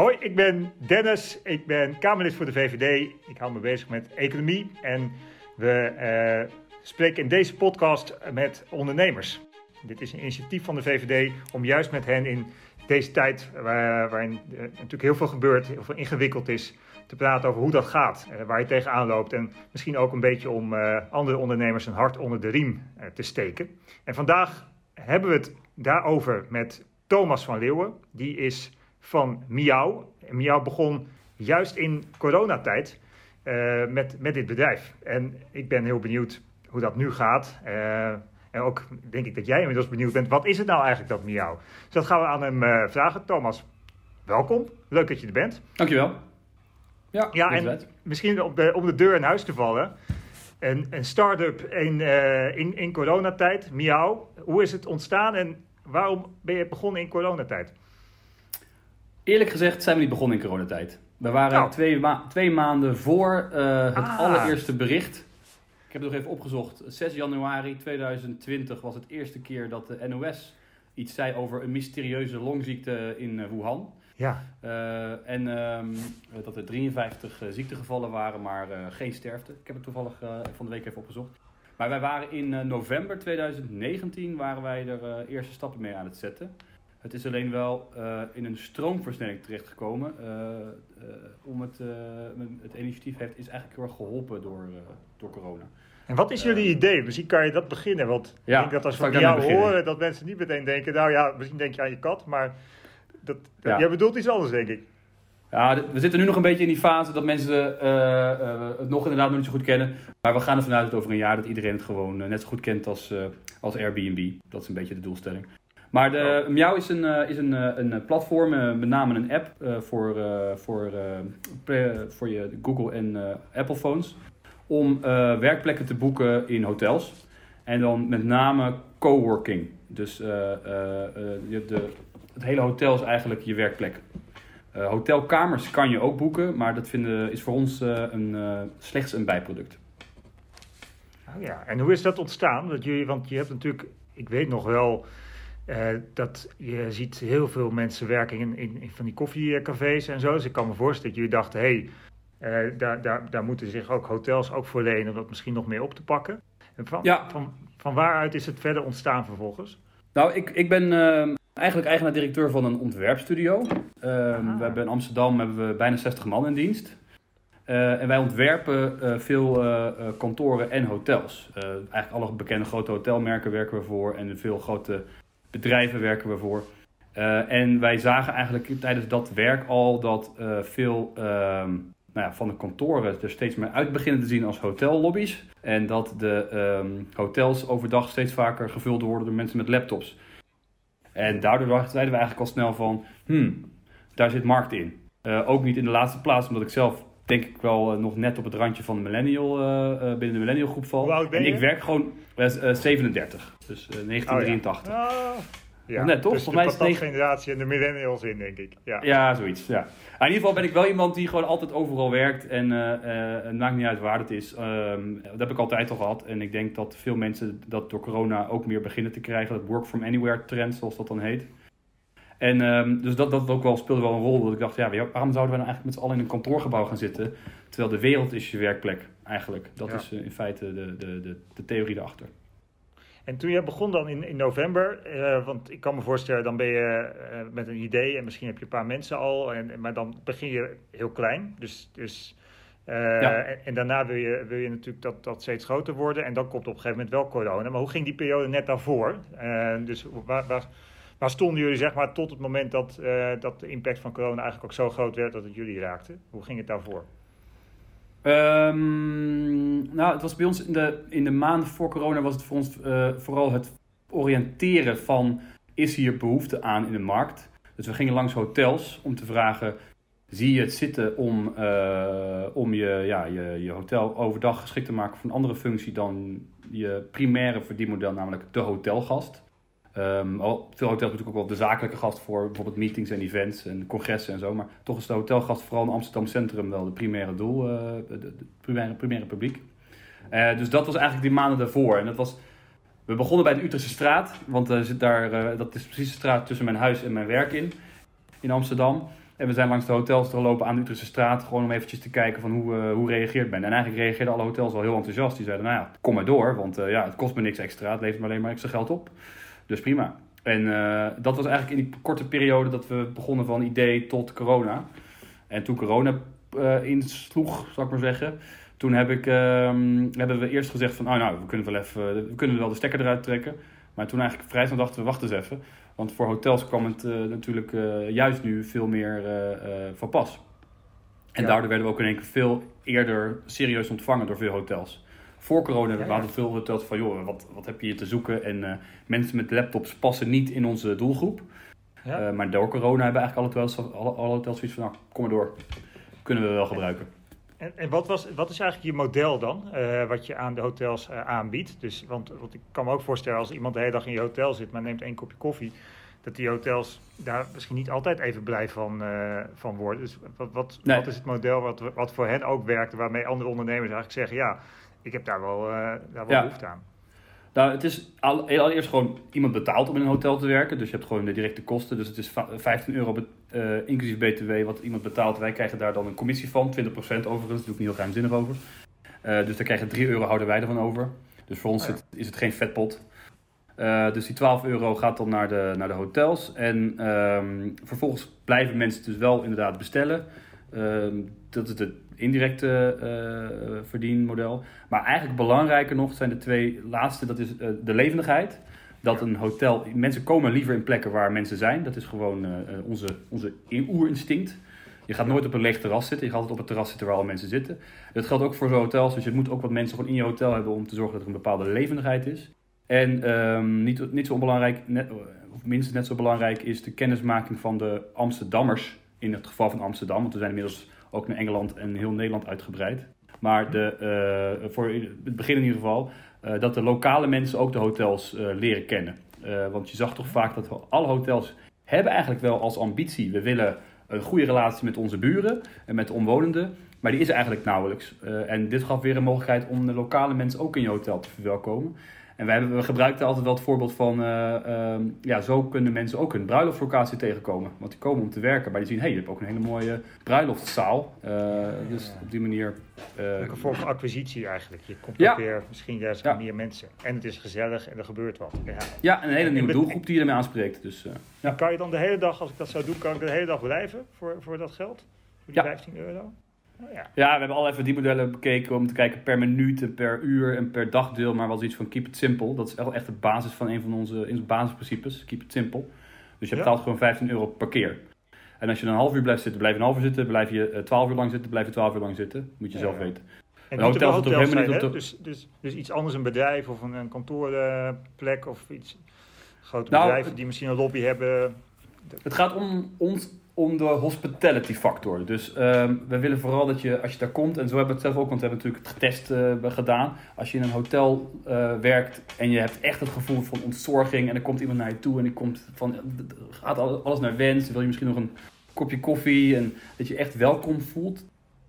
Hoi, ik ben Dennis. Ik ben Kamerlid voor de VVD. Ik hou me bezig met economie. En we uh, spreken in deze podcast met ondernemers. Dit is een initiatief van de VVD om juist met hen in deze tijd, waar, waarin uh, natuurlijk heel veel gebeurt, heel veel ingewikkeld is, te praten over hoe dat gaat, waar je tegenaan loopt. En misschien ook een beetje om andere ondernemers een hart onder de riem te steken. En vandaag hebben we het daarover met Thomas van Leeuwen. Die is van Miauw. Miauw begon juist in coronatijd uh, met, met dit bedrijf. En ik ben heel benieuwd hoe dat nu gaat. Uh, en ook denk ik dat jij inmiddels benieuwd bent, wat is het nou eigenlijk dat Miauw? Dus dat gaan we aan hem uh, vragen. Thomas, welkom. Leuk dat je er bent. Dankjewel. Ja, ja en misschien op de, om de deur in huis te vallen. Een, een start-up in, in, in coronatijd, Miauw. Hoe is het ontstaan en waarom ben je begonnen in coronatijd? Eerlijk gezegd zijn we niet begonnen in coronatijd. We waren nou. twee, ma twee, maanden voor uh, het ah. allereerste bericht. Ik heb het nog even opgezocht. 6 januari 2020 was het eerste keer dat de NOS iets zei over een mysterieuze longziekte in uh, Wuhan. Ja. Uh, en um, dat er 53 ziektegevallen waren, maar geen sterfte. Ik heb het toevallig van de week even opgezocht. Maar wij waren in november 2019 waren wij er eerste stappen mee aan het zetten. Het is alleen wel uh, in een stroomversnelling terechtgekomen. Uh, uh, om het, het initiatief heeft, is eigenlijk heel erg geholpen door, door corona. En wat is jullie idee? Misschien kan je dat beginnen. Want ja, ik denk dat als we van jou horen, dat mensen niet meteen denken... nou ja, misschien denk je aan je kat, maar dat, ja. jij bedoelt iets anders, denk ik. Ja, we zitten nu nog een beetje in die fase dat mensen het nog inderdaad nog niet zo goed kennen. Maar we gaan ervan uit dat over een jaar dat iedereen het gewoon net zo goed kent als, als Airbnb. Dat is een beetje de doelstelling. Maar de, oh. Miauw is een, eh, is een, eh, een platform, eh, met name een app voor, voor, voor je Google en Apple phones. Om werkplekken te boeken in hotels. En dan met name coworking. Dus de, het hele hotel is eigenlijk je werkplek. hotelkamers kan je ook boeken, maar dat vinden, is voor ons een, slechts een bijproduct. Oh ja, en hoe is dat ontstaan? Want, jullie, want je hebt natuurlijk, ik weet nog wel, uh, dat je ziet heel veel mensen werken in, in, van die koffiecafés en zo. Dus ik kan me voorstellen dat jullie dachten, hé, hey, uh, daar, daar, daar moeten zich ook hotels ook voor lenen om dat misschien nog meer op te pakken. En van, ja. van, van waaruit is het verder ontstaan vervolgens? Nou, ik, ik ben uh, eigenlijk eigenaar-directeur van een ontwerpstudio. Ehm, we hebben in Amsterdam hebben we bijna 60 man in dienst. Uh, en wij ontwerpen uh, veel uh, kantoren en hotels. eigenlijk alle bekende grote hotelmerken werken we voor en veel grote bedrijven werken we voor. Uh, en wij zagen eigenlijk tijdens dat werk al dat uh, veel uh, nou ja, van de kantoren er steeds meer uit beginnen te zien als hotellobby's. En dat de um, hotels overdag steeds vaker gevuld worden door mensen met laptops. En daardoor zeiden we eigenlijk al snel van, hmm, daar zit markt in. ook niet in de laatste plaats, omdat ik zelf denk ik wel nog net op het randje van de millennial, binnen de millennial groep val. Hoe oud ben je? En ik werk gewoon 37. Dus 1983. Oh, ja. Net toch? Dus Volgens mij is de generatie en de millennials in, denk ik. Ja, ja zoiets. Ja. in ieder geval ben ik wel iemand die gewoon altijd overal werkt. En uh, uh, het maakt niet uit waar het is. Um, dat heb ik altijd al gehad. En ik denk dat veel mensen dat door corona ook meer beginnen te krijgen. Dat work from anywhere trend, zoals dat dan heet. En um, dus dat, dat ook wel, speelde wel een rol. Dat ik dacht, ja, waarom zouden we dan eigenlijk met z'n allen in een kantoorgebouw gaan zitten? Terwijl de wereld is je werkplek, eigenlijk. Dat is uh, in feite de, de, de, de theorie erachter. En toen je begon dan in, in november, uh, want ik kan me voorstellen, dan ben je uh, met een idee en misschien heb je een paar mensen al, en, maar dan begin je heel klein. Dus, dus, uh, ja. en, en, daarna wil je, wil je natuurlijk dat, dat steeds groter worden en dan komt op een gegeven moment wel corona. Maar hoe ging die periode net daarvoor? dus waar, waar, waar, stonden jullie zeg maar tot het moment dat, dat de impact van corona eigenlijk ook zo groot werd dat het jullie raakte? Hoe ging het daarvoor? Um, nou, het was bij ons in de, in de maanden voor corona was het voor ons uh, vooral het oriënteren van is hier behoefte aan in de markt. Dus we gingen langs hotels om te vragen, zie je het zitten om, uh, om je, ja, je, je hotel overdag geschikt te maken voor een andere functie dan je primaire verdienmodel, namelijk de hotelgast. Um, veel hotels natuurlijk ook wel de zakelijke gast voor bijvoorbeeld meetings en events en congressen en zo. Maar toch is de hotelgast vooral in Amsterdam Centrum wel de primaire doel, uh, de, primaire, publiek. Uh, dus dat was eigenlijk die maanden daarvoor. En dat was, we begonnen bij de Utrechtse straat, want uh, zit daar, dat is precies de straat tussen mijn huis en mijn werk in, in Amsterdam. En we zijn langs de hotels gelopen aan de Utrechtse straat. Gewoon om eventjes te kijken van hoe, hoe reageert men. En eigenlijk reageerden alle hotels wel heel enthousiast. Die zeiden, nou ja, kom maar door. Want ja, het kost me niks extra. Het levert me alleen maar extra geld op. Dus prima. En uh, dat was eigenlijk in die korte periode dat we begonnen van idee tot corona. En toen corona insloeg, zal ik maar zeggen. Toen heb ik, ehm, hebben we eerst gezegd van, oh, nou, we kunnen, wel even, we kunnen wel de stekker eruit trekken. Maar toen eigenlijk vrij snel dachten we, wacht eens even. Want voor hotels kwam het uh, natuurlijk uh, juist nu veel meer uh, van pas. En ja. daardoor werden we ook in één keer veel eerder serieus ontvangen door veel hotels. Voor corona ja, hadden veel hotels van, joh, wat, wat heb je hier te zoeken? En mensen met laptops passen niet in onze doelgroep. Ja. maar door corona hebben eigenlijk alle hotels, alle, alle hotels zoiets van, nou, kom maar door. Kunnen we wel gebruiken. En, en wat, was, wat is eigenlijk je model dan, uh, wat je aan de hotels aanbiedt? Dus, want, want ik kan me ook voorstellen, als iemand de hele dag in je hotel zit, maar neemt één kopje koffie, dat die hotels daar misschien niet altijd even blij van, uh, van worden. Dus wat, wat, nee. wat, is het model wat, wat voor hen ook werkt, waarmee andere ondernemers eigenlijk zeggen, ja, ik heb daar wel, daar wel ja. behoefte aan? Nou, het is allereerst gewoon iemand betaalt om in een hotel te werken. Dus je hebt gewoon de directe kosten. Dus het is 15 euro uh, inclusief BTW wat iemand betaalt. Wij krijgen daar dan een commissie van, 20% overigens. Daar doe ik niet heel geheimzinnig over. Uh, dus daar krijgen 3 euro houden wij ervan over. Dus voor ons oh ja. het, is het geen vetpot. Uh, dus die 12 euro gaat dan naar de, naar de hotels. En um, vervolgens blijven mensen dus wel inderdaad bestellen. Um, dat is het indirecte uh, verdienmodel. Maar eigenlijk belangrijker nog zijn de twee laatste. Dat is uh, de levendigheid. Dat een hotel... Mensen komen liever in plekken waar mensen zijn. Dat is gewoon onze, onze oerinstinct. Je gaat nooit op een leeg terras zitten. Je gaat altijd op het terras zitten waar al mensen zitten. Dat geldt ook voor zo'n hotels. Dus je moet ook wat mensen gewoon in je hotel hebben... om te zorgen dat er een bepaalde levendigheid is. En um, niet, niet zo onbelangrijk, net, of minstens net zo belangrijk... is de kennismaking van de Amsterdammers... in het geval van Amsterdam. Want we zijn inmiddels ook naar Engeland en heel Nederland uitgebreid. Maar de, uh, voor het begin in ieder geval, uh, dat de lokale mensen ook de hotels uh, leren kennen. want je zag toch vaak dat alle hotels hebben eigenlijk wel als ambitie, we willen een goede relatie met onze buren en met de omwonenden. Maar die is eigenlijk nauwelijks. en dit gaf weer een mogelijkheid om de lokale mensen ook in je hotel te verwelkomen. En wij hebben, we gebruikten altijd wel het voorbeeld van, uh, uh, ja, zo kunnen mensen ook hun bruiloftslocatie tegenkomen. Want die komen om te werken, maar die zien, hé, hey, je hebt ook een hele mooie bruiloftszaal. Uh, ja, dus ja. op die manier... een vorm van acquisitie eigenlijk. Je komt ja. weer misschien juist meer mensen. En het is gezellig en er gebeurt wat. Ja, een hele en nieuwe doelgroep die je ermee aanspreekt. Dus, ja. Kan je dan de hele dag, als ik dat zou doen, kan ik de hele dag blijven voor, voor dat geld? Voor die 15 euro? Oh, ja. ja, we hebben al even die modellen bekeken om te kijken per minuut en per uur en per dagdeel. Maar wel iets van keep it simple. Dat is wel echt de basis van een van onze basisprincipes. Keep it simple. Dus je betaalt ja. gewoon 15 euro per keer. En als je een half uur blijft zitten, blijf je een half uur zitten. Blijf je 12 uur lang zitten, blijf je 12 uur lang zitten. Moet je ja, zelf weten. En een hotel ook helemaal niet op de... dus, dus, dus iets anders, een bedrijf of een, een kantoorplek of iets. Grote nou, bedrijven die misschien een lobby hebben. Het gaat om ons om de hospitality factor. Dus um, we willen vooral dat je, als je daar komt, en zo hebben we het zelf ook, want we hebben natuurlijk het getest uh, gedaan. Als je in een hotel uh, werkt en je hebt echt het gevoel van ontzorging en er komt iemand naar je toe en die komt van, gaat alles naar wens, wil je misschien nog een kopje koffie en dat je echt welkom voelt.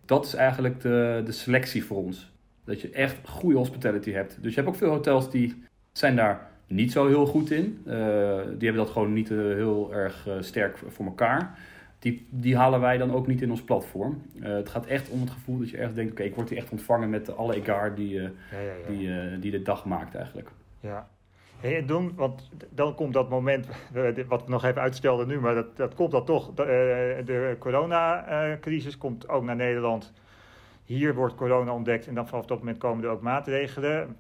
Dat is eigenlijk de, de selectie voor ons. Dat je echt goede hospitality hebt. Dus je hebt ook veel hotels die zijn daar niet zo heel goed in. Uh, die hebben dat gewoon niet heel erg sterk voor elkaar die, die halen wij dan ook niet in ons platform. Uh, het gaat echt om het gevoel dat je echt denkt: oké, okay, ik word hier echt ontvangen met alle egaar die, uh, ja, ja, ja. die, uh, die de dag maakt eigenlijk. Ja. Hey, doen, want dan komt dat moment, wat we nog even uitstelden nu, maar dat, dat komt dan toch. De, de coronacrisis komt ook naar Nederland. Hier wordt corona ontdekt en dan vanaf dat moment komen er ook maatregelen.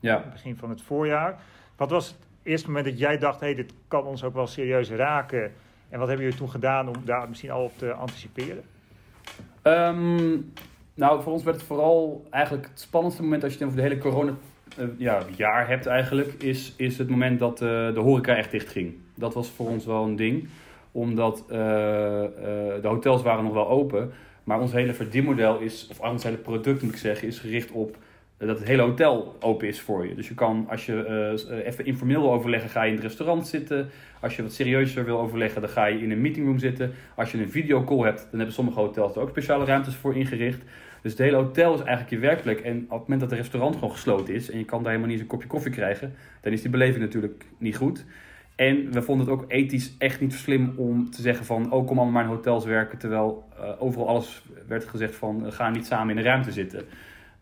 ja. Begin van het voorjaar. Wat was het eerste moment dat jij dacht: hé, hey, dit kan ons ook wel serieus raken? En wat hebben jullie toen gedaan om daar misschien al op te anticiperen? Um, nou, voor ons werd het vooral eigenlijk het spannendste moment als je het over de hele corona uh, ja, jaar hebt eigenlijk, is, is het moment dat uh, de horeca echt dicht ging. Dat was voor ons wel een ding, omdat uh, de hotels waren nog wel open, maar ons hele verdienmodel is, of ons hele product moet ik zeggen, is gericht op dat het hele hotel open is voor je. Dus je kan, als je uh, even informeel wil overleggen, ga je in het restaurant zitten. Als je wat serieuzer wil overleggen, dan ga je in een meetingroom zitten. Als je een videocall hebt, dan hebben sommige hotels er ook speciale ruimtes voor ingericht. Dus het hele hotel is eigenlijk je werkplek. En op het moment dat het restaurant gewoon gesloten is en je kan daar helemaal niet eens een kopje koffie krijgen, dan is die beleving natuurlijk niet goed. En we vonden het ook ethisch echt niet slim om te zeggen van... oh, kom allemaal maar in hotels werken. Terwijl uh, overal alles werd gezegd van... ga niet samen in de ruimte zitten.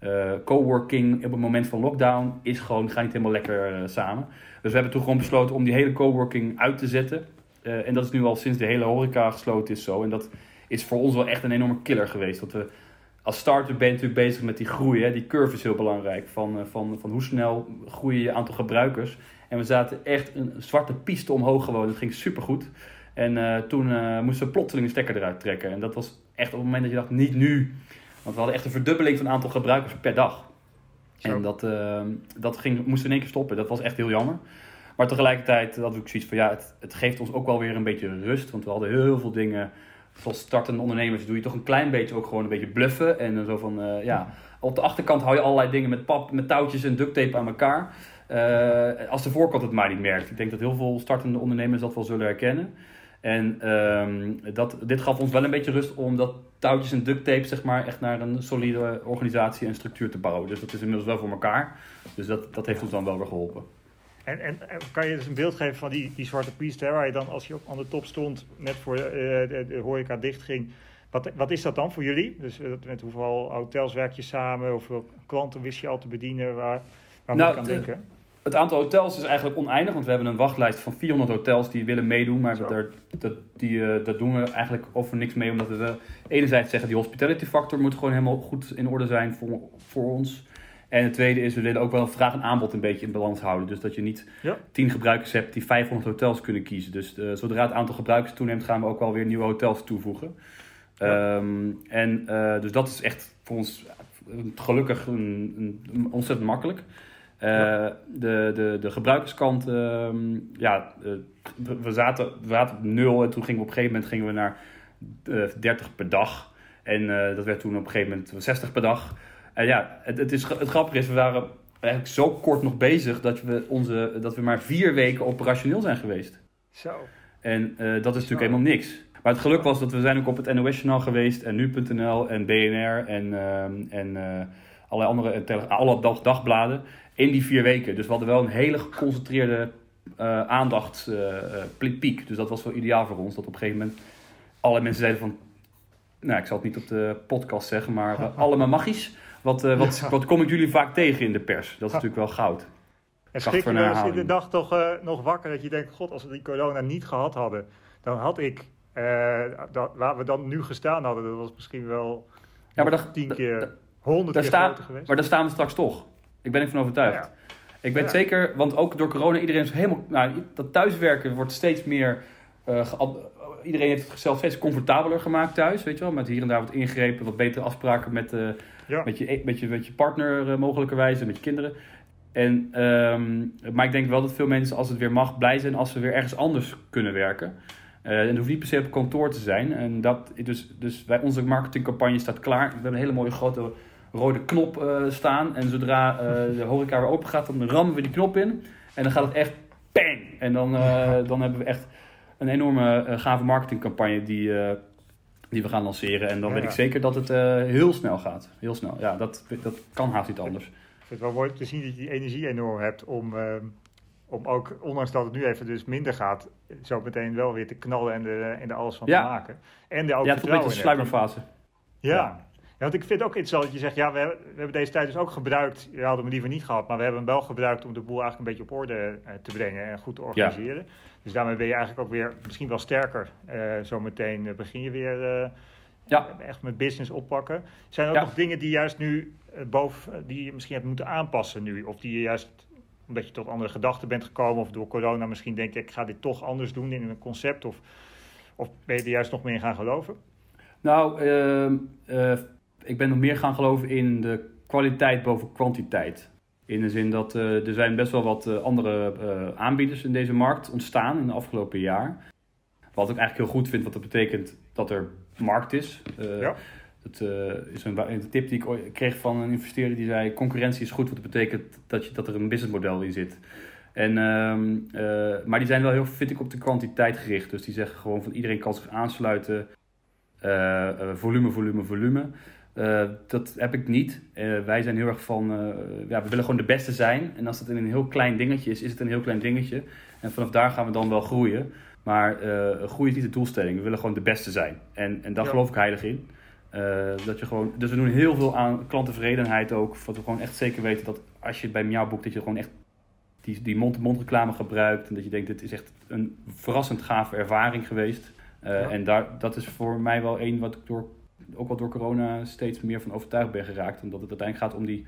Uh, coworking op het moment van lockdown is gewoon... ga niet helemaal lekker uh, samen. Dus we hebben toen gewoon besloten om die hele coworking uit te zetten. en dat is nu al sinds de hele horeca gesloten is zo. En dat is voor ons wel echt een enorme killer geweest. Dat we als starter ben je natuurlijk bezig met die groei. Hè? Die curve is heel belangrijk. Van, van, van hoe snel groei je aantal gebruikers... En we zaten echt een zwarte piste omhoog gewoon. Het ging supergoed. En toen moesten we plotseling de stekker eruit trekken. En dat was echt op het moment dat je dacht, niet nu. Want we hadden echt een verdubbeling van het aantal gebruikers per dag. Zo. En dat, uh, dat ging, moesten we in één keer stoppen. Dat was echt heel jammer. Maar tegelijkertijd had ik zoiets van, ja, het, het, geeft ons ook wel weer een beetje rust. Want we hadden heel veel dingen, zoals startende ondernemers, doe je toch een klein beetje ook gewoon een beetje bluffen. En zo van, ja, op de achterkant hou je allerlei dingen met pap, met touwtjes en duct tape aan elkaar. Uh, als de voorkant het maar niet merkt. Ik denk dat heel veel startende ondernemers dat wel zullen herkennen. En um, dat, dit gaf ons wel een beetje rust om dat touwtjes en duct tape zeg maar, echt naar een solide organisatie en structuur te bouwen. Dus dat is inmiddels wel voor elkaar. Dus dat, dat heeft ons dan wel weer geholpen. En, en kan je dus een beeld geven van die, die zwarte piste, waar je dan als je op aan de top stond, net voor de, de, de horeca dichtging. Wat, wat is dat dan voor jullie? Dus met hoeveel hotels werk je samen? Hoeveel klanten wist je al te bedienen? Waar, waar nou, moet ik aan denken? Het aantal hotels is eigenlijk oneindig, want we hebben een wachtlijst van 400 hotels die willen meedoen. Maar dat, dat, die, uh, dat doen we eigenlijk over niks mee, omdat we enerzijds zeggen die hospitality factor moet gewoon helemaal goed in orde zijn voor, voor ons. En het tweede is, we willen ook wel vraag en aanbod een beetje in balans houden. Dus dat je niet ja. 10 gebruikers hebt die 500 hotels kunnen kiezen. Dus uh, zodra het aantal gebruikers toeneemt, gaan we ook wel weer nieuwe hotels toevoegen. Ja. Um, en uh, dus dat is echt voor ons gelukkig een, een ontzettend makkelijk. Uh, de, de, de gebruikerskant, uh, ja, uh, we, zaten, we zaten op nul en toen gingen we op een gegeven moment gingen we naar 30 per dag. En dat werd toen op een gegeven moment 60 per dag. En ja, het, het, is, het grappige is, we waren eigenlijk zo kort nog bezig dat we, onze, dat we maar vier weken operationeel zijn geweest. Zo. En dat is natuurlijk helemaal niks. Maar het geluk was dat we zijn ook op het NOS-journaal geweest en nu.nl en BNR en, ehm, en allerlei andere alle dag, dagbladen in die vier weken. Dus we hadden wel een hele geconcentreerde uh, aandachtspiek. dus dat was wel ideaal voor ons. Dat op een gegeven moment alle mensen zeiden van... Nou, ik zal het niet op de podcast zeggen, maar uh, allemaal magisch. Wat, wat, wat kom ik jullie vaak tegen in de pers? Dat is natuurlijk wel goud. En schrik je wel in de dag toch uh, nog wakker dat je denkt... God, als we die corona niet gehad hadden, dan had ik... dat, waar we dan nu gestaan hadden, dat was misschien wel ja, maar dat, tien keer, honderd keer staan, geweest. Maar daar staan we straks toch. Ik ben ervan overtuigd. Ik weet zeker, want ook door corona, iedereen is helemaal. Nou, dat thuiswerken wordt steeds meer. Uh, iedereen heeft het zelf steeds comfortabeler gemaakt thuis, weet je wel. Met hier en daar wat ingrepen, wat betere afspraken met, uh, met, je, met, je, met je partner uh, mogelijkerwijs met je kinderen. En, um, maar ik denk wel dat veel mensen, als het weer mag, blij zijn als ze weer ergens anders kunnen werken. Uh, en het hoeft niet per se op kantoor te zijn. En dat, dus, dus wij, onze marketingcampagne staat klaar. We hebben een hele mooie grote rode knop uh, staan. En zodra uh, de horeca weer open gaat, dan rammen we die knop in. En dan gaat het echt bang. En dan, uh, dan hebben we echt een enorme gave marketingcampagne die, die we gaan lanceren. En dan ja, weet ik zeker dat het heel snel gaat. Heel snel. Ja, dat, dat kan haast niet anders. Het wel mooi te zien dat je die energie enorm hebt om, om ook, ondanks dat het nu even dus minder gaat, zo meteen wel weer te knallen en er, en er alles van ja. te maken. En de ook ja, het is een beetje een sluimerfase. Ja. Want ik vind ook interessant dat je zegt, ja, we hebben, we hebben, deze tijd dus ook gebruikt, we hadden hem liever niet gehad, maar we hebben hem wel gebruikt om de boel eigenlijk een beetje op orde uh, te brengen en goed te organiseren. Ja. Dus daarmee ben je eigenlijk ook weer misschien wel sterker. Uh, zometeen uh, begin je weer ja. echt met business oppakken. Zijn er ook nog dingen die juist nu boven, die je misschien hebt moeten aanpassen nu? Of die je juist, omdat je tot andere gedachten bent gekomen of door corona misschien denk ik, ik ga dit toch anders doen in een concept? Of, of ben je er juist nog meer in gaan geloven? Nou, ehm, ik ben nog meer gaan geloven in de kwaliteit boven kwantiteit. In de zin dat uh, er zijn best wel wat uh, andere uh, aanbieders in deze markt ontstaan in de afgelopen jaar. Wat ik eigenlijk heel goed vind, want dat betekent dat er markt is. Ja. Dat is een, een, tip die ik kreeg van een investeerder die zei: concurrentie is goed, want dat betekent dat, je, dat er een businessmodel in zit. En, ehm, maar die zijn wel heel, vind ik, op de kwantiteit gericht. Dus die zeggen gewoon van iedereen kan zich aansluiten. volume, volume, volume. Uh, dat heb ik niet. Uh, wij zijn heel erg van, uh, ja, we willen gewoon de beste zijn. En als het in een heel klein dingetje is, is het een heel klein dingetje. En vanaf daar gaan we dan wel groeien. Maar groei is niet de doelstelling. We willen gewoon de beste zijn. En, en daar geloof ik heilig in. dat je gewoon, dus we doen heel veel aan klanttevredenheid ook. Dat we gewoon echt zeker weten dat als je bij jou boekt, dat je gewoon echt die, die mond-to-mond reclame gebruikt. En dat je denkt, dit is echt een verrassend gave ervaring geweest. En daar, dat is voor mij wel één wat ik door, ook wel door corona steeds meer van overtuigd ben geraakt. Omdat het uiteindelijk gaat om die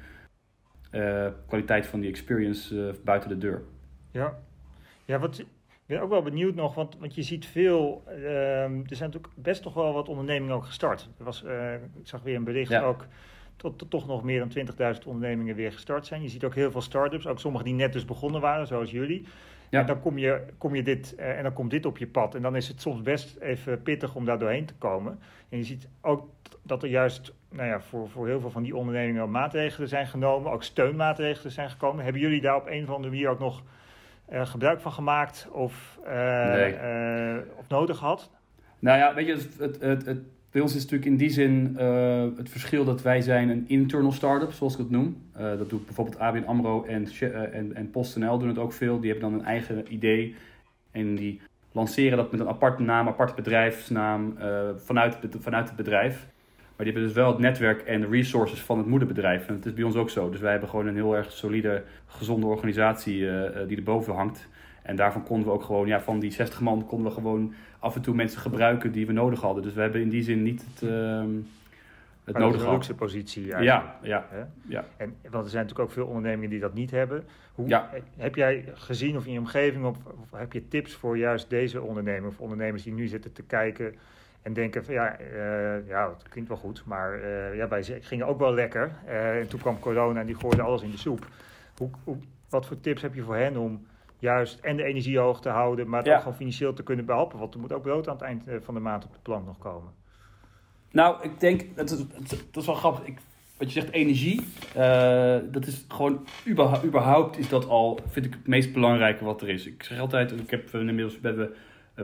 uh, kwaliteit van die experience uh, buiten de deur. Ja, ja wat, ik ben ook wel benieuwd nog, want, want je ziet veel, uh, er zijn natuurlijk best nog wel wat ondernemingen ook gestart. Er was, ik zag weer een bericht ja. ook tot, toch nog meer dan 20.000 ondernemingen weer gestart zijn. Je ziet ook heel veel start-ups, ook sommige die net dus begonnen waren, zoals jullie. Ja. En dan kom je, kom je dit uh, en dan komt dit op je pad. En dan is het soms best even pittig om daar doorheen te komen. En je ziet ook dat er juist nou ja, voor, voor heel veel van die ondernemingen maatregelen zijn genomen, ook steunmaatregelen zijn gekomen. Hebben jullie daar op een of andere manier ook nog uh, gebruik van gemaakt of, uh, nee. of nodig gehad? Nou ja, weet je, het, het, het, bij ons is natuurlijk in die zin uh, het verschil dat wij zijn een internal start-up, zoals ik het noem. Uh, dat doet bijvoorbeeld ABN AMRO en, uh, en, en PostNL doen het ook veel. Die hebben dan een eigen idee en die lanceren dat met een aparte naam, aparte bedrijfsnaam vanuit, vanuit het bedrijf. Maar die hebben dus wel het netwerk en de resources van het moederbedrijf. En het is bij ons ook zo. Dus wij hebben gewoon een heel erg solide, gezonde organisatie die erboven hangt. En daarvan konden we ook gewoon, ja, van die 60 man konden we gewoon af en toe mensen gebruiken die we nodig hadden. Dus we hebben in die zin niet het, uh, het nodige gehad. luxe positie Ja, ja, ja. En, want er zijn natuurlijk ook veel ondernemingen die dat niet hebben. Hoe, ja. Heb jij gezien of in je omgeving, of, of, heb je tips voor juist deze ondernemers of ondernemers die nu zitten te kijken en denken van ja, uh, ja het klinkt wel goed, maar uh, ja, wij gingen ook wel lekker. Uh, en toen kwam corona en die gooide alles in de soep. Hoe, hoe, wat voor tips heb je voor hen om juist en de energie hoog te houden, maar toch gewoon financieel te kunnen behelpen. Want er moet ook brood aan het eind eh, van de maand op de plank nog komen. Nou, ik denk, dat is, dat is wel grappig. Ik, wat je zegt, energie, uh, dat is gewoon, überhaupt is dat al, vind ik het meest belangrijke wat er is. Ik zeg altijd, ik heb inmiddels we hebben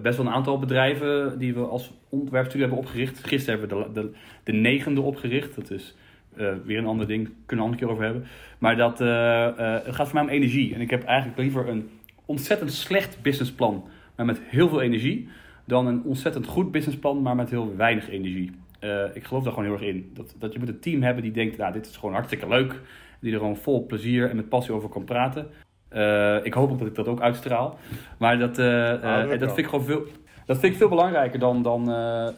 best wel een aantal bedrijven die we als ontwerpstudio hebben opgericht. Gisteren hebben we de, de, de negende opgericht, dat is... Uh, weer een ander ding, kunnen we een andere keer over hebben. Maar dat, uh, het gaat voor mij om energie. En ik heb eigenlijk liever een ontzettend slecht businessplan, maar met heel veel energie, dan een ontzettend goed businessplan, maar met heel weinig energie. Uh, ik geloof daar gewoon heel erg in. Dat, dat je moet een team hebben die denkt, nou, dit is gewoon hartstikke leuk. Die er gewoon vol plezier en met passie over kan praten. Uh, ik hoop ook dat ik dat ook uitstraal. Maar dat, uh, ah, dat, vind ik gewoon veel, dat vind ik veel belangrijker dan, dan,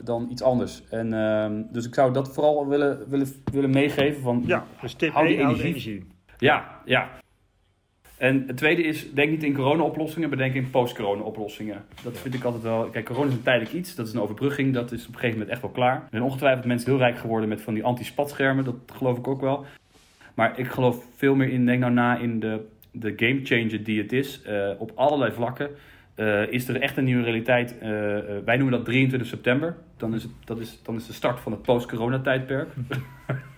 dan iets anders. En, ehm, dus ik zou dat vooral willen, willen, willen meegeven. Van, ja, dus tip hou die energie. energie. Ja, ja. En het tweede is, denk niet in corona-oplossingen, maar denk in post-corona-oplossingen. Dat vind ik altijd wel... Kijk, corona is een tijdelijk iets, dat is een overbrugging, dat is op een gegeven moment echt wel klaar. Er zijn ongetwijfeld mensen heel rijk geworden met van die anti-spatschermen, dat geloof ik ook wel. Maar ik geloof veel meer in, denk nou na, in de, de game changer die het is, uh, op allerlei vlakken. Uh, is er echt een nieuwe realiteit. Uh, wij noemen dat 23 september. Dan is, het, dat is, dan is de start van het post-corona-tijdperk.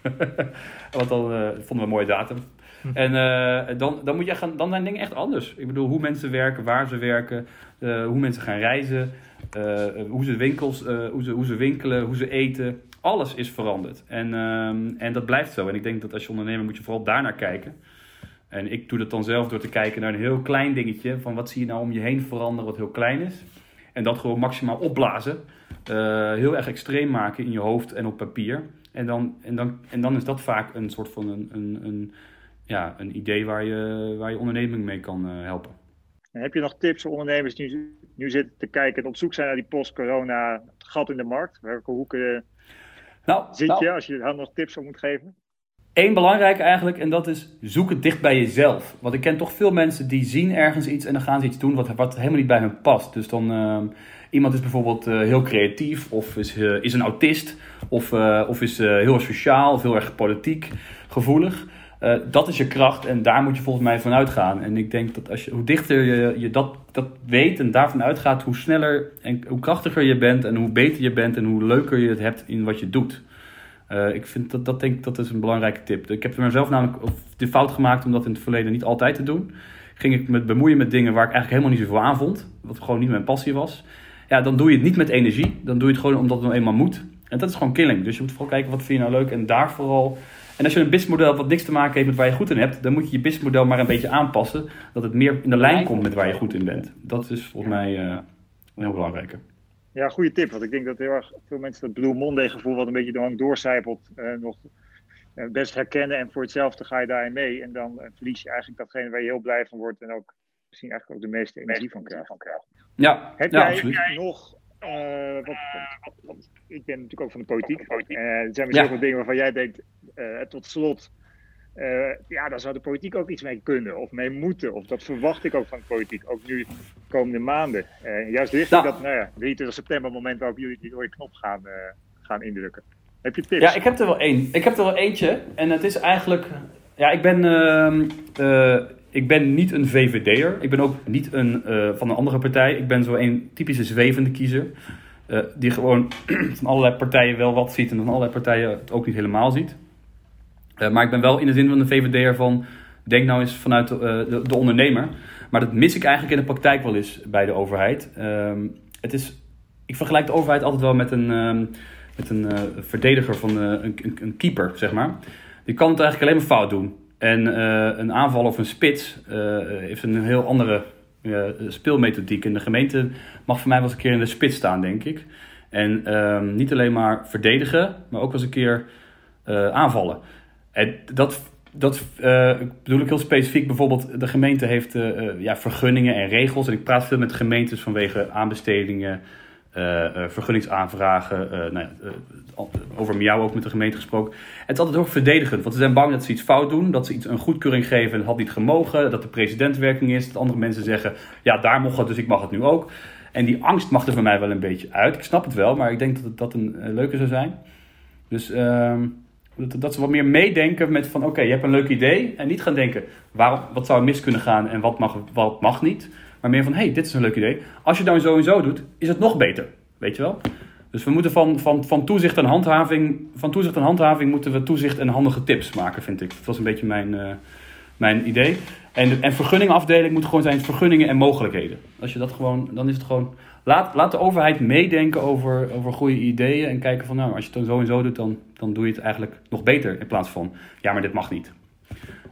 Want dan vonden we een mooie datum. En uh, dan, dan, moet je gaan, dan zijn dingen echt anders. Ik bedoel, hoe mensen werken, waar ze werken, uh, hoe mensen gaan reizen, uh, hoe, ze winkels, hoe, ze, hoe ze winkelen, hoe ze eten. Alles is veranderd. En, en dat blijft zo. En ik denk dat als je ondernemer moet je vooral daarnaar kijken. En ik doe dat dan zelf door te kijken naar een heel klein dingetje. Van wat zie je nou om je heen veranderen wat heel klein is. En dat gewoon maximaal opblazen. heel erg extreem maken in je hoofd en op papier. En dan, en dan, en dan is dat vaak een soort van een, een, een ja, een idee waar je, waar je onderneming mee kan uh, helpen. En heb je nog tips voor ondernemers die nu, nu zitten te kijken en op zoek zijn naar die post-corona gat in de markt? Welke hoeken nou, zit nou, je als je daar nog tips voor moet geven? Eén belangrijk eigenlijk, en dat is zoek het dicht bij jezelf. Want ik ken toch veel mensen die zien ergens iets en dan gaan ze iets doen wat, wat helemaal niet bij hen past. Dus dan, uh, iemand is bijvoorbeeld uh, heel creatief, of is, uh, is een autist, of, of is heel sociaal, of heel erg politiek gevoelig. Uh, dat is je kracht en daar moet je volgens mij van uitgaan. En ik denk dat als je, hoe dichter je, je dat, dat weet en daarvan uitgaat, hoe sneller en hoe krachtiger je bent en hoe beter je bent en hoe leuker je het hebt in wat je doet. Uh, ik vind dat, dat denk dat is een belangrijke tip. Ik heb er mezelf namelijk de fout gemaakt om dat in het verleden niet altijd te doen. Ging ik me bemoeien met dingen waar ik eigenlijk helemaal niet zoveel aan vond, wat gewoon niet mijn passie was. Ja, dan doe je het niet met energie, dan doe je het gewoon omdat het nou eenmaal moet. En dat is gewoon killing. Dus je moet vooral kijken wat vind je nou leuk en daar vooral En als je een businessmodel wat niks te maken heeft met waar je goed in hebt, dan moet je je businessmodel maar een beetje aanpassen. Dat het meer in de lijn komt met waar je goed in bent. Dat is volgens mij uh, een heel belangrijke. Ja, goede tip. Want ik denk dat heel erg veel mensen dat Blue Monday gevoel wat een beetje lang doorcijpelt, uh, nog uh, best herkennen. En voor hetzelfde ga je daarin mee. En dan verlies je eigenlijk datgene waar je heel blij van wordt. En ook misschien eigenlijk ook de meeste energie van krijgt. Ja, Heb ja, jij absoluut. nog uh, wat, wat, wat, ik ben natuurlijk ook van de politiek. Uh, er zijn misschien ja. veel dingen waarvan jij denkt, tot slot, ja, daar zou de politiek ook iets mee kunnen of mee moeten. Of dat verwacht ik ook van de politiek, ook nu de komende maanden. juist richting Ja. dat nou ja, 23 september moment waarop jullie die rode knop gaan, gaan indrukken. Heb je tips? Ja, ik heb er wel één. Ik heb er wel eentje. En het is eigenlijk. Ja, ik ben. ehm, eh, ik ben niet een VVD'er. Ik ben ook niet een, eh, van een andere partij. Ik ben zo een typische zwevende kiezer. eh, die gewoon van allerlei partijen wel wat ziet en van allerlei partijen het ook niet helemaal ziet. Eh, maar ik ben wel in de zin van de VVD'er van. Denk nou eens vanuit de, eh, de, de ondernemer. Maar dat mis ik eigenlijk in de praktijk wel eens bij de overheid. Ehm, het is, ik vergelijk de overheid altijd wel met een, ehm, met een eh, verdediger van een, een, een keeper, zeg maar. Die kan het eigenlijk alleen maar fout doen. En een aanval of een spits heeft een heel andere speelmethodiek. En de gemeente mag voor mij wel eens een keer in de spits staan, denk ik. En ehm, niet alleen maar verdedigen, maar ook wel eens een keer aanvallen. En dat, dat eh, bedoel ik heel specifiek. Bijvoorbeeld, de gemeente heeft eh, eh, ja, vergunningen en regels. En ik praat veel met gemeentes vanwege aanbestedingen, eh, vergunningsaanvragen. nou over jou ook met de gemeente gesproken. Het is altijd ook verdedigend, want ze zijn bang dat ze iets fout doen. Dat ze iets een goedkeuring geven en het had niet gemogen. Dat de presidentwerking is. Dat andere mensen zeggen, ja daar mocht het, dus ik mag het nu ook. En die angst mag er voor mij wel een beetje uit. Ik snap het wel, maar ik denk dat dat een leuke zou zijn. Dus ehm, dat, ze wat meer meedenken met van oké, je hebt een leuk idee. En niet gaan denken, waarom, wat zou mis kunnen gaan en wat mag, wat mag niet. Maar meer van, hé, hey, dit is een leuk idee. Als je het nou zo en zo doet, is het nog beter. Weet je wel? Dus we moeten van, van, van toezicht en handhaving, van toezicht en handhaving moeten we toezicht en handige tips maken, vind ik. Dat was een beetje mijn, eh, mijn idee. En, en vergunningafdeling moet gewoon zijn vergunningen en mogelijkheden. Als je dat gewoon, dan is het gewoon. Laat, laat de overheid meedenken over, over goede ideeën. En kijken van, nou, als je het dan zo en zo doet, dan, dan doe je het eigenlijk nog beter. In plaats van, ja, maar dit mag niet.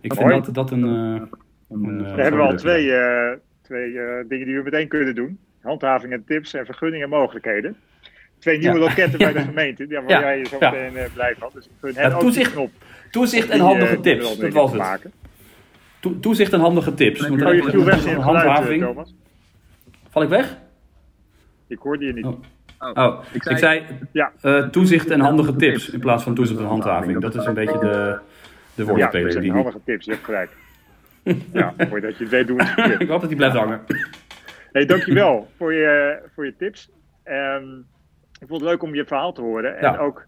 Ik vind dat, dat een. eh, een eh, hebben we al leuke. twee, eh, twee eh, dingen die we meteen kunnen doen. Handhaving en tips en vergunningen en mogelijkheden. Twee nieuwe Ja. loketten bij de gemeente, ja, waar Ja. jij je zo meteen eh, blij van. Dus ik gun hen Ja, ook toezicht- die knop Toezicht en die, handige eh, tips. Dat was het. maken. Toezicht en handige tips. Want Oh, je viel weg in geluid, eh, handhaving. Thomas. Val ik weg? Ik hoorde je niet. Oh. Oh, ik zei, Ja. eh, toezicht en handige tips in plaats van toezicht en handhaving. Dat is een beetje de, de Ja, woordspeling. zijn die- handige tips, je hebt gelijk. ja, mooi dat je het weet doen. ik hoop dat die blijft hangen. Hey, dankjewel voor je, voor je tips. Ehm, ik vond het leuk om je verhaal te horen. En Ja. ook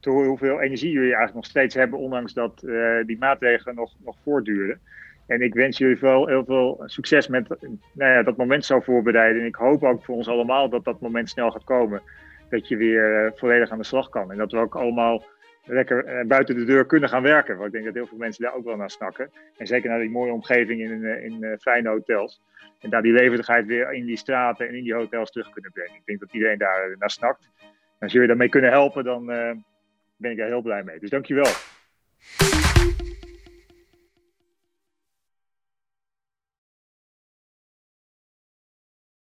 te horen hoeveel energie jullie eigenlijk nog steeds hebben, ondanks dat eh, die maatregelen nog, nog voortduren. En ik wens jullie wel heel veel succes met nou ja, dat moment zo voorbereiden. En ik hoop ook voor ons allemaal dat dat moment snel gaat komen. Dat je weer eh, volledig aan de slag kan. En dat we ook allemaal lekker eh, buiten de deur kunnen gaan werken. Want ik denk dat heel veel mensen daar ook wel naar snakken. En zeker naar die mooie omgeving in, eh, in fijne hotels. En daar die levendigheid weer in die straten en in die hotels terug kunnen brengen. Ik denk dat iedereen daar naar snakt. En als jullie daarmee kunnen helpen, dan ben ik daar heel blij mee. Dus dankjewel.